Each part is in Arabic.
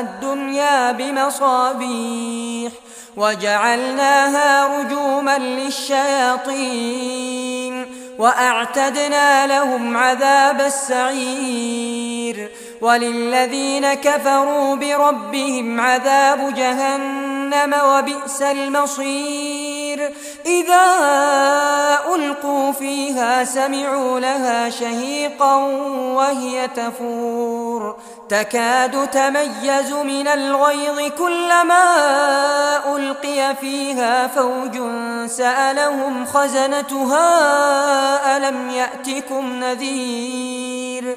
الدنيا بمصابيح وجعلناها رجوما للشياطين وأعتدنا لهم عذاب السعير وللذين كفروا بربهم عذاب جهنم وبئس المصير. إذا ألقوا فيها سمعوا لها شهيقا وهي تفور. تكاد تميز من الغيظ كلما ألقي فيها فوج سألهم خزنتها ألم يأتكم نذير.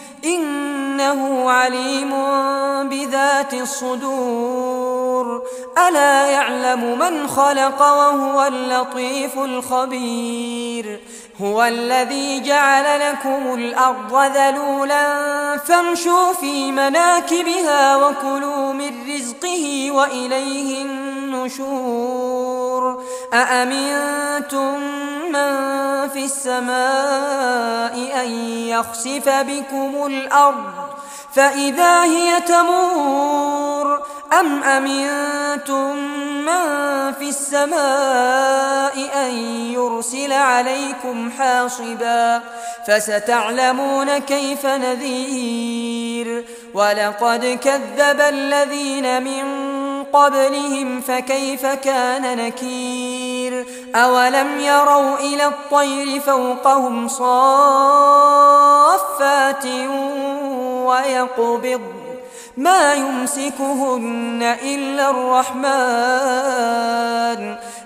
إنه عليم بذات الصدور. ألا يعلم من خلق وهو اللطيف الخبير. هو الذي جعل لكم الأرض ذلولا فامشوا في مناكبها وكلوا من رزقه وإليه النشور. أأمنتم من في السماء أن يخسف بكم الأرض فإذا هي تمور؟ أم أمنتم من في السماء أن يرسل عليكم حاصبا فستعلمون كيف نذير ولقد كذب الذين من قبلهم فكيف كان نكير أولم يروا إلى الطير فوقهم صافات ويقبض ما يمسكهن إلا الرحمن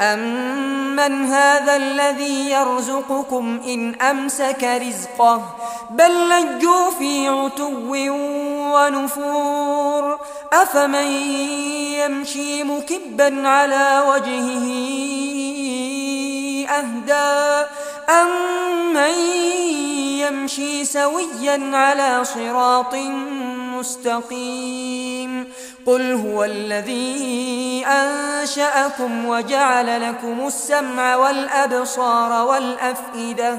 أمن هذا الذي يرزقكم إن أمسك رزقه بل لجوا في عتو ونفور أفمن يمشي مكبا على وجهه أهدى أمن يمشي سويا على صراط مستقيم قل هو الذي أنشأكم وجعل لكم السمع والأبصار والأفئدة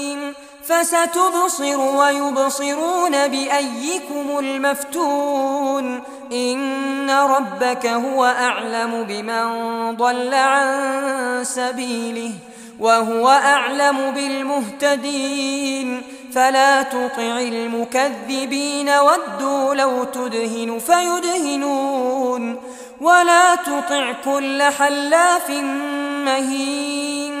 فستبصر ويبصرون بأيكم المفتون. إن ربك هو أعلم بمن ضل عن سبيله وهو أعلم بالمهتدين. فلا تطع المكذبين ودوا لو تدهن فيدهنون. ولا تطع كل حلاف مهين.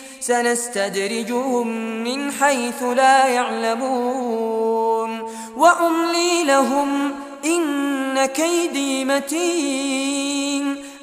سنستدرجهم من حيث لا يعلمون. وأملي لهم إن كيدي متين.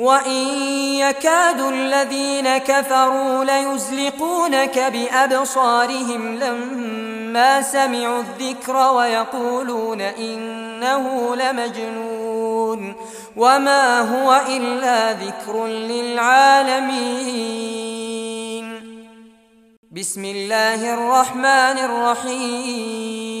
وإن يكاد الذين كفروا ليزلقونك بأبصارهم لما سمعوا الذكر ويقولون إنه لمجنون وما هو إلا ذكر للعالمين. بسم الله الرحمن الرحيم.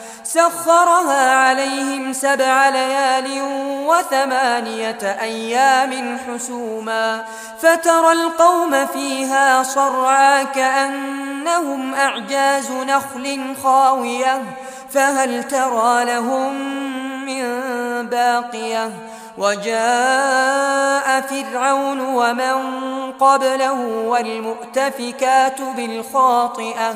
سخرها عليهم سبع ليال وثمانية أيام حسوما فترى القوم فيها صرعا كأنهم أعجاز نخل خاوية فهل ترى لهم من باقية وجاء فرعون ومن قبله والمؤتفكات بالخاطئة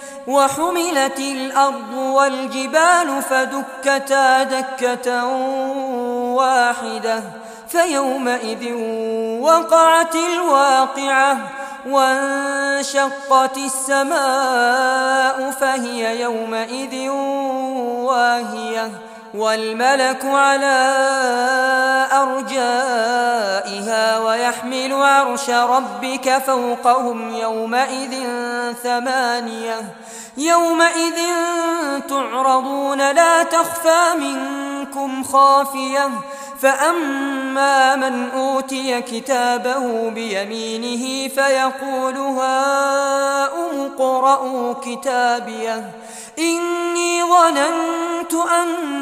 وحملت الأرض والجبال فدكتا دكة واحدة فيومئذ وقعت الواقعة وانشقت السماء فهي يومئذ واهية. والملك على أرجائها ويحمل عرش ربك فوقهم يومئذ ثمانية يومئذ تعرضون لا تخفى منكم خافية فأما من أوتي كتابه بيمينه فيقول هاؤم اقرءوا كتابيه إني ظننت أني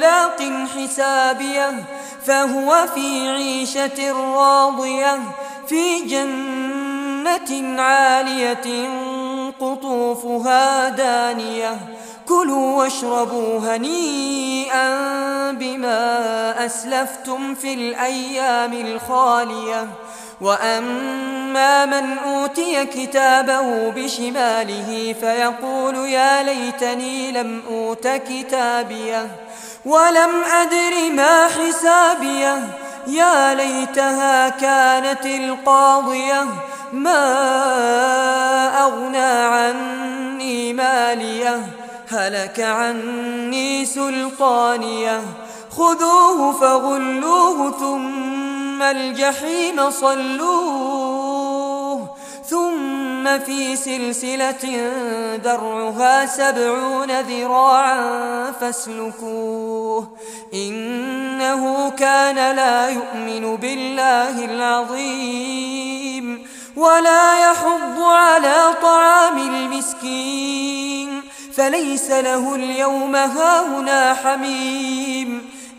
ملاق حسابية فهو في عيشة راضية في جنة عالية قطوفها دانية. كلوا واشربوا هنيئا بما أسلفتم في الأيام الخالية. وأما من أوتي كتابه بشماله فيقول يا ليتني لم أوت كتابية. ولم أدر ما حسابيه. يا ليتها كانت القاضية. ما أغنى عني ماليه. هلك عني سلطانيه. خذوه فغلوه ثم الجحيم صلوه. ثم في سلسلة درعها سبعون ذراعا فاسلكوه إنه كان لا يؤمن بالله العظيم ولا يحض على طعام المسكين فليس له اليوم هاهنا حميم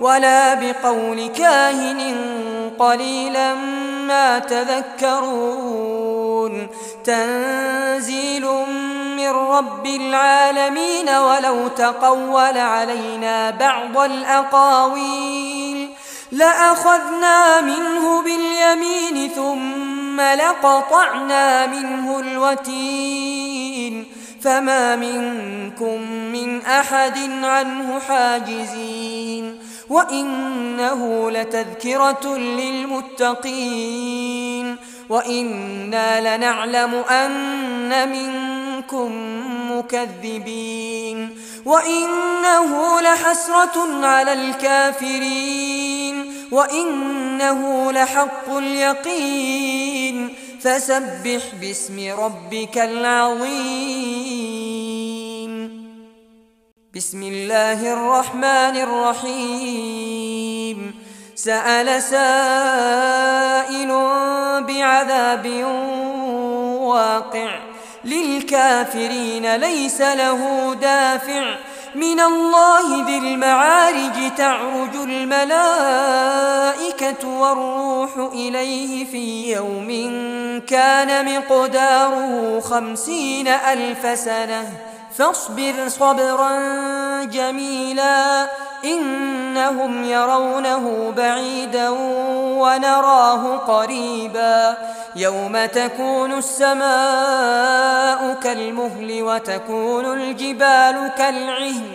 ولا بقول كاهن قليلا ما تذكرون. تنزيل من رب العالمين ولو تقول علينا بعض الأقاويل. لأخذنا منه باليمين ثم لقطعنا منه الوتين. فما منكم من أحد عنه حاجزين وإنه لتذكرة للمتقين وإنا لنعلم أن منكم مكذبين وإنه لحسرة على الكافرين وإنه لحق اليقين فسبح باسم ربك العظيم. بسم الله الرحمن الرحيم. سأل سائل بعذاب واقع. للكافرين ليس له دافع. من الله ذي المعارج تعرج الملائكة والروح إليه في يوم كان مقداره خمسين ألف سنة. فاصبر صبرا جميلا إنهم يرونه بعيدا ونراه قريبا يوم تكون السماء كالمهل وتكون الجبال كالعهن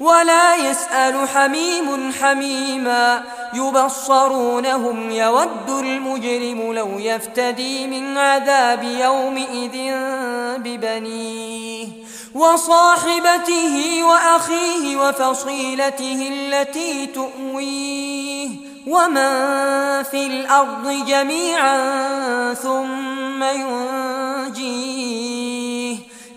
ولا يسأل حميم حميما يبصرونهم يود المجرم لو يفتدي من عذاب يومئذ ببنيه وصاحبته وأخيه وفصيلته التي تؤويه ومن في الأرض جميعا ثم ينجيه.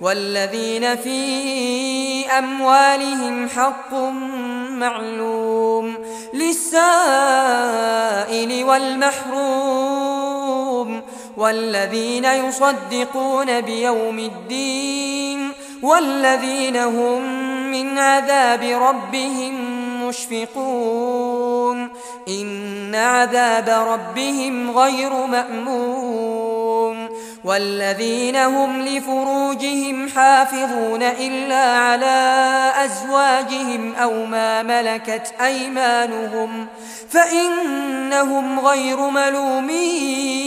والذين في أموالهم حق معلوم للسائل والمحروم والذين يصدقون بيوم الدين والذين هم من عذاب ربهم مشفقون إن عذاب ربهم غير مأمون والذين هم لفروجهم حافظون إلا على أزواجهم أو ما ملكت أيمانهم فإنهم غير ملومين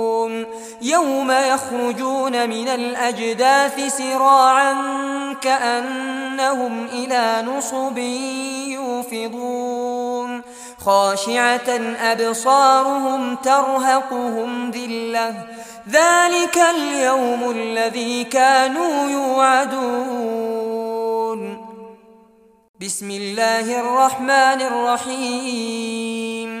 يوم يخرجون من الأجداث سراعا كأنهم إلى نصب يوفضون. خاشعة أبصارهم ترهقهم ذلة. ذلك اليوم الذي كانوا يوعدون. بسم الله الرحمن الرحيم.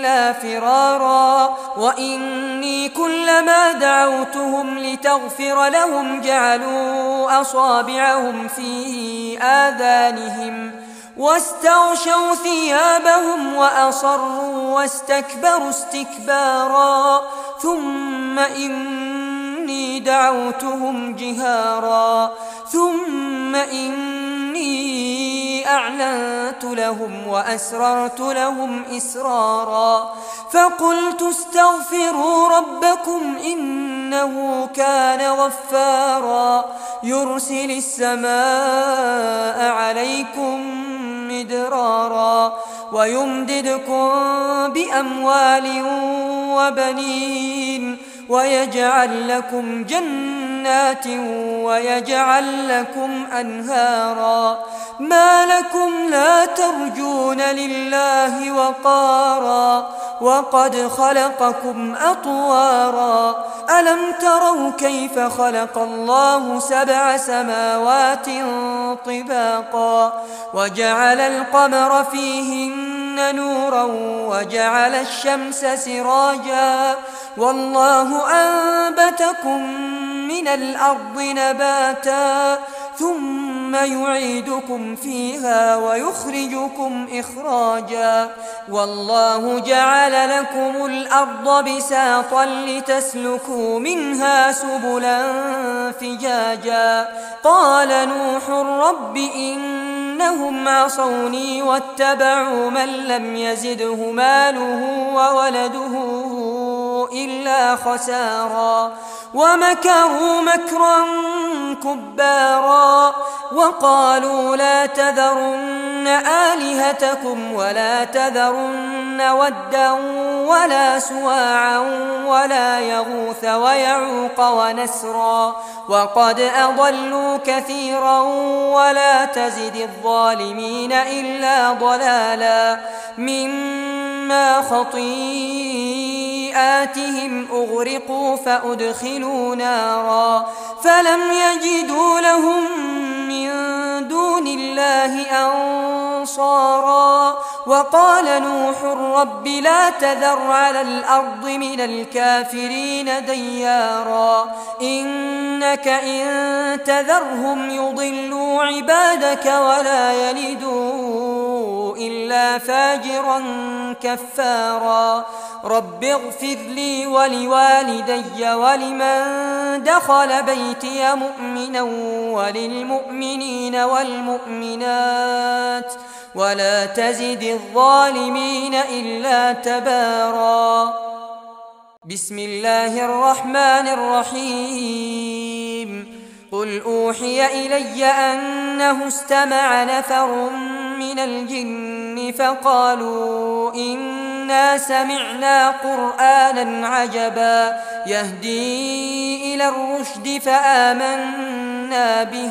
إلا فرارا وإني كلما دعوتهم لتغفر لهم جعلوا أصابعهم في آذانهم واستغشوا ثيابهم وأصروا واستكبروا استكبارا ثم إني دعوتهم جهارا ثم إني أعلنت لهم وأسررت لهم إسرارا فقلت استغفروا ربكم إنه كان غفارا يرسل السماء عليكم مدرارا ويمددكم بأموال وبنين ويجعل لكم جنات ويجعل لكم أنهارا. ما لكم لا ترجون لله وقارا. وقد خلقكم أطوارا. ألم تروا كيف خلق الله سبع سماوات طباقا؟ وجعل القمر فيهن نورا. وجعل الشمس سراجا. والله أنبتكم من الأرض نباتا ثم يعيدكم فيها ويخرجكم إخراجا والله جعل لكم الأرض بساطا لتسلكوا منها سبلا فجاجا قال نوح رب إنهم عصوني واتبعوا من لم يزده ماله وولده إلا خسارا. ومكروا مكرا كبارا وقالوا لا تذرن آلهتكم ولا تذرن ودا ولا سواعا ولا يغوث ويعوق ونسرا وقد أضلوا كثيرا ولا تزد الظالمين إلا ضلالا مما خطيئاتهم أغرقوا فأدخلوا نارا فلم يجدوا لهم من دون الله أنصارا وقال نوح رب لا تذر على الأرض من الكافرين ديارا إنك إن تذرهم يضلوا عبادك ولا يلدوا إلا فاجرا كفارا رب اغفر لي ولوالدي ولمن دخل بيتي مؤمنا وللمؤمنين والمؤمنات ولا تزد الظالمين إلا تبارا. بسم الله الرحمن الرحيم. قل أوحي إلي أنه استمع نفر من الجن فقالوا إن إنا سمعنا قرآنا عجبا يهدي إلى الرشد فآمنا به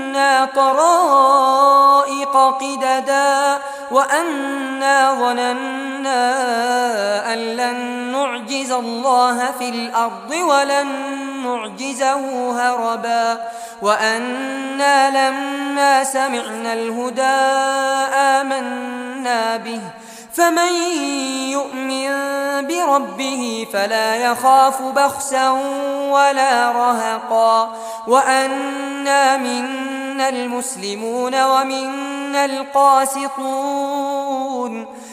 طرائق قددا وأنا ظننا أن لن نعجز الله في الأرض ولن نعجزه هربا وأنا لما سمعنا الهدى آمنا به فمن يؤمن بربه فلا يخاف بخسا ولا رهقا وأنا منا المسلمون ومنا القاسطون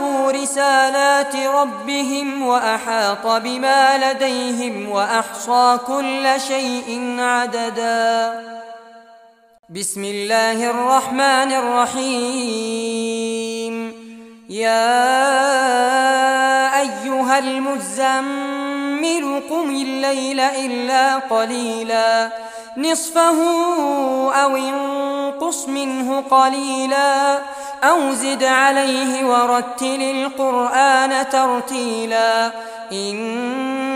أبلغوا رسالات ربهم وأحاط بما لديهم وأحصى كل شيء عددا. بسم الله الرحمن الرحيم. يا أيها المزمل قم الليل إلا قليلا. نصفه أو انقص منه قليلا أو زد عليه ورتل القرآن ترتيلا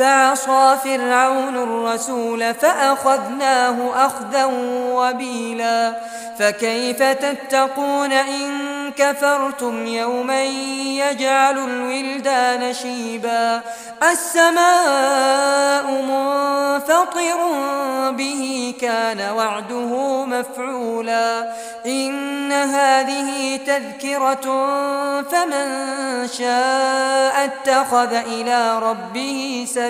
فعصى فرعون الرسول فأخذناه أخذا وبيلا. فكيف تتقون إن كفرتم يوما يجعل الولدان شيبا؟ السماء منفطر به كان وعده مفعولا. إن هذه تذكرة فمن شاء اتخذ إلى ربه سبيلا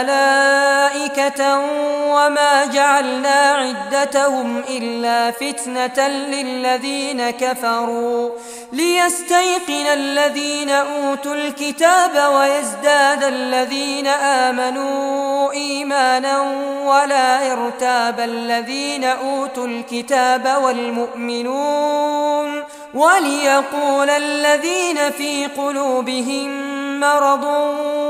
ملائكة وما جعلنا عدتهم إلا فتنة للذين كفروا ليستيقن الذين أوتوا الكتاب ويزداد الذين آمنوا إيمانا ولا يرتاب الذين أوتوا الكتاب والمؤمنون وليقول الذين في قلوبهم مرض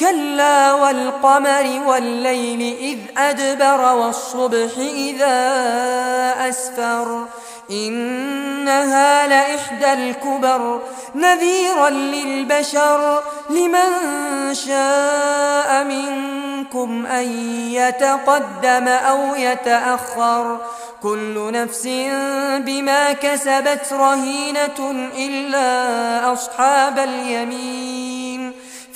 كلا والقمر والليل إذ أدبر والصبح إذا أسفر. إنها لإحدى الكبر نذيرا للبشر. لمن شاء منكم أن يتقدم أو يتأخر. كل نفس بما كسبت رهينة إلا أصحاب اليمين.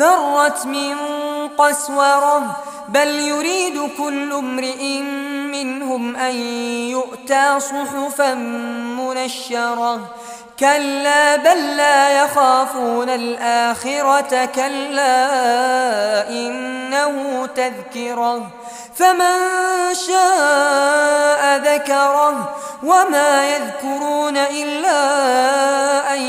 فرت من قسورة بل يريد كل امرئ منهم أن يؤتى صحفا منشرة كلا بل لا يخافون الآخرة كلا إنه تذكره فمن شاء ذكره وما يذكرون إلا أن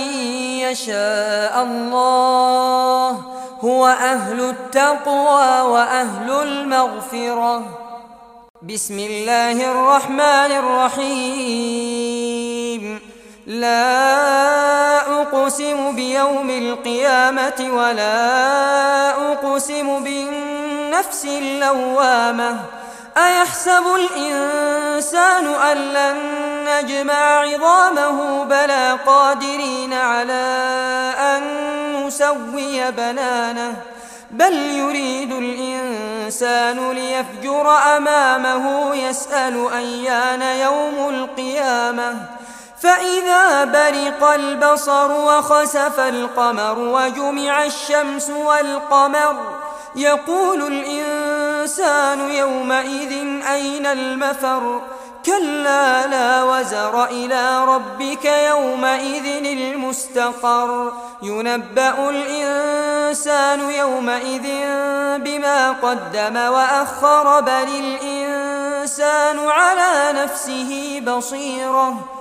يشاء الله هو أهل التقوى وأهل المغفرة. بسم الله الرحمن الرحيم. لا أقسم بيوم القيامة ولا أقسم بالنفس اللوامة. أيحسب الإنسان أن لن نجمع عظامه بلى قادرين على أن نسوي بنانه بل يريد الإنسان ليفجر أمامه يسأل أيان يوم القيامة فإذا برق البصر وخسف القمر وجمع الشمس والقمر يقول الإنسان يومئذ أين المفر؟ كلا لا وزر إلى ربك يومئذ المستقر. ينبأ الإنسان يومئذ بما قدم وأخر بل الإنسان على نفسه بصيرة.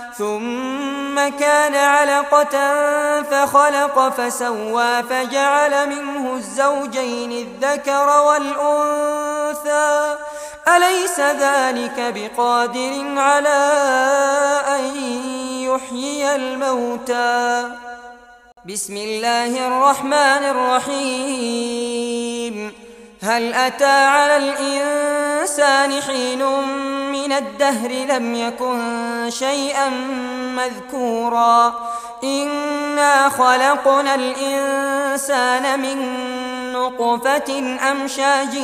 ثم كان علقة فخلق فسوى فجعل منه الزوجين الذكر والأنثى. أليس ذلك بقادر على أن يحيي الموتى؟ بسم الله الرحمن الرحيم. هل أتى على الإنسان حين من الدهر لم يكن شيئا مذكورا؟ إنا خلقنا الإنسان من نطفة أمشاج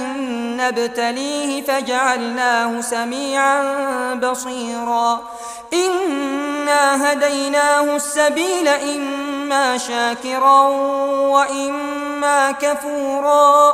نبتليه فجعلناه سميعا بصيرا. إنا هديناه السبيل إما شاكرا وإما كفورا.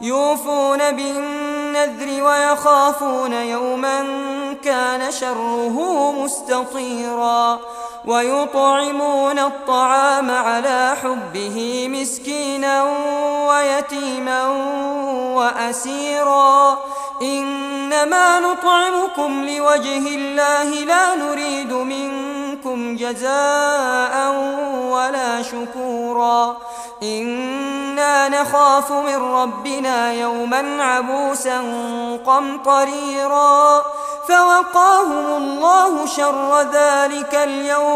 يوفون بالنذر ويخافون يوما كان شره مستطيرا. ويطعمون الطعام على حبه مسكينا ويتيما وأسيرا. إنما نطعمكم لوجه الله لا نريد منكم جزاء ولا شكورا. إنا نخاف من ربنا يوما عبوسا قمطريرا. فوقاهم الله شر ذلك اليوم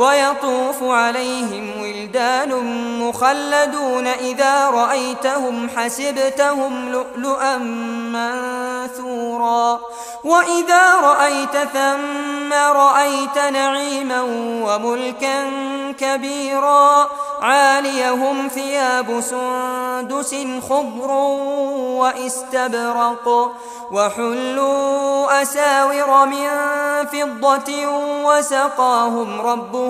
ويطوف عليهم ولدان مخلدون إذا رأيتهم حسبتهم لؤلؤا منثورا. وإذا رأيت ثم رأيت نعيما وملكا كبيرا عاليهم ثياب سندس خضر واستبرق وحلوا أساور من فضة وسقاهم ربهم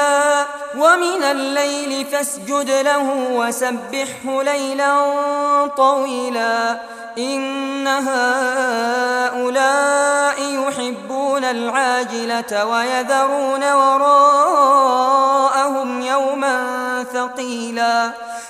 ومن الليل فاسجد له وسبحه ليلا طويلا إن هؤلاء يحبون العاجلة ويذرون وراءهم يوما ثقيلا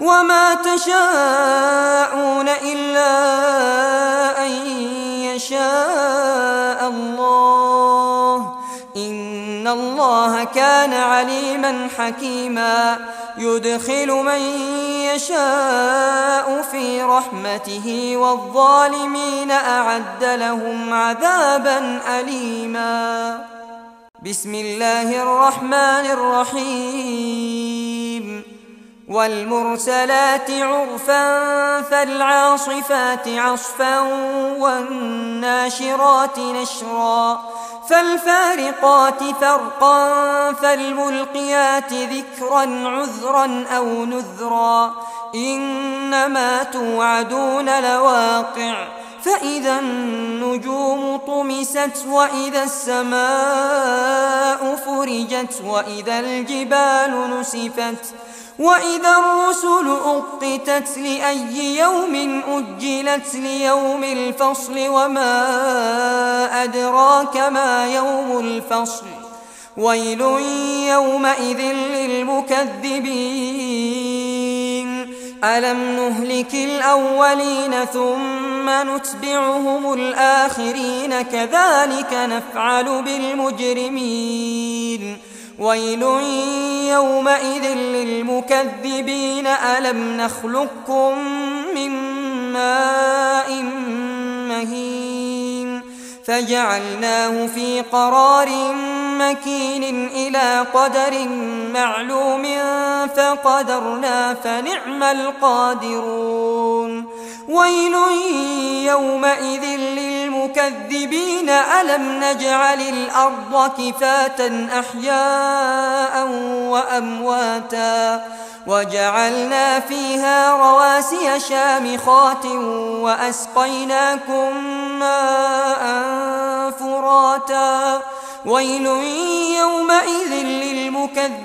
وما تشاءون إلا أن يشاء الله. إن الله كان عليما حكيما. يدخل من يشاء في رحمته والظالمين أعد لهم عذابا أليما. بسم الله الرحمن الرحيم. والمرسلات عرفا فالعاصفات عصفا والناشرات نشرا. فالفارقات فرقا فالملقيات ذكرا عذرا أو نذرا. إنما توعدون لواقع فإذا النجوم طمست وإذا السماء فرجت وإذا الجبال نسفت. وإذا الرسل أقتت لأي يوم أجلت ليوم الفصل وما أدراك ما يوم الفصل ويل يومئذ للمكذبين. ألم نهلك الأولين ثم نتبعهم الآخرين؟ كذلك نفعل بالمجرمين. ويل يومئذ للمكذبين ألم نخلقكم من ماء مهين؟ فجعلناه في قرار مكين إلى قدر معلوم فقدرنا فنعم القادرون. ويل يومئذ للمكذبين ألم نجعل الأرض كفاة أحياء وأمواتا وجعلنا فيها رواسي شامخات وأسقيناكم ماء فراتا. ويل يومئذ للمكذبين.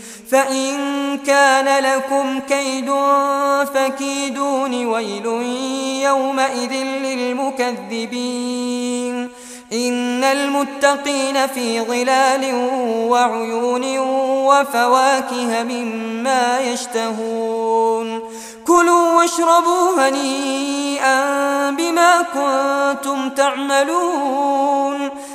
فإن كان لكم كيد فكيدون ويل يومئذ للمكذبين. إن المتقين في ظلال وعيون وفواكه مما يشتهون. كلوا واشربوا هنيئا بما كنتم تعملون.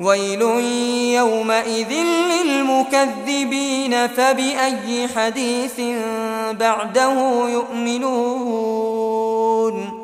ويل يومئذ للمكذبين فبأي حديث بعده يؤمنون؟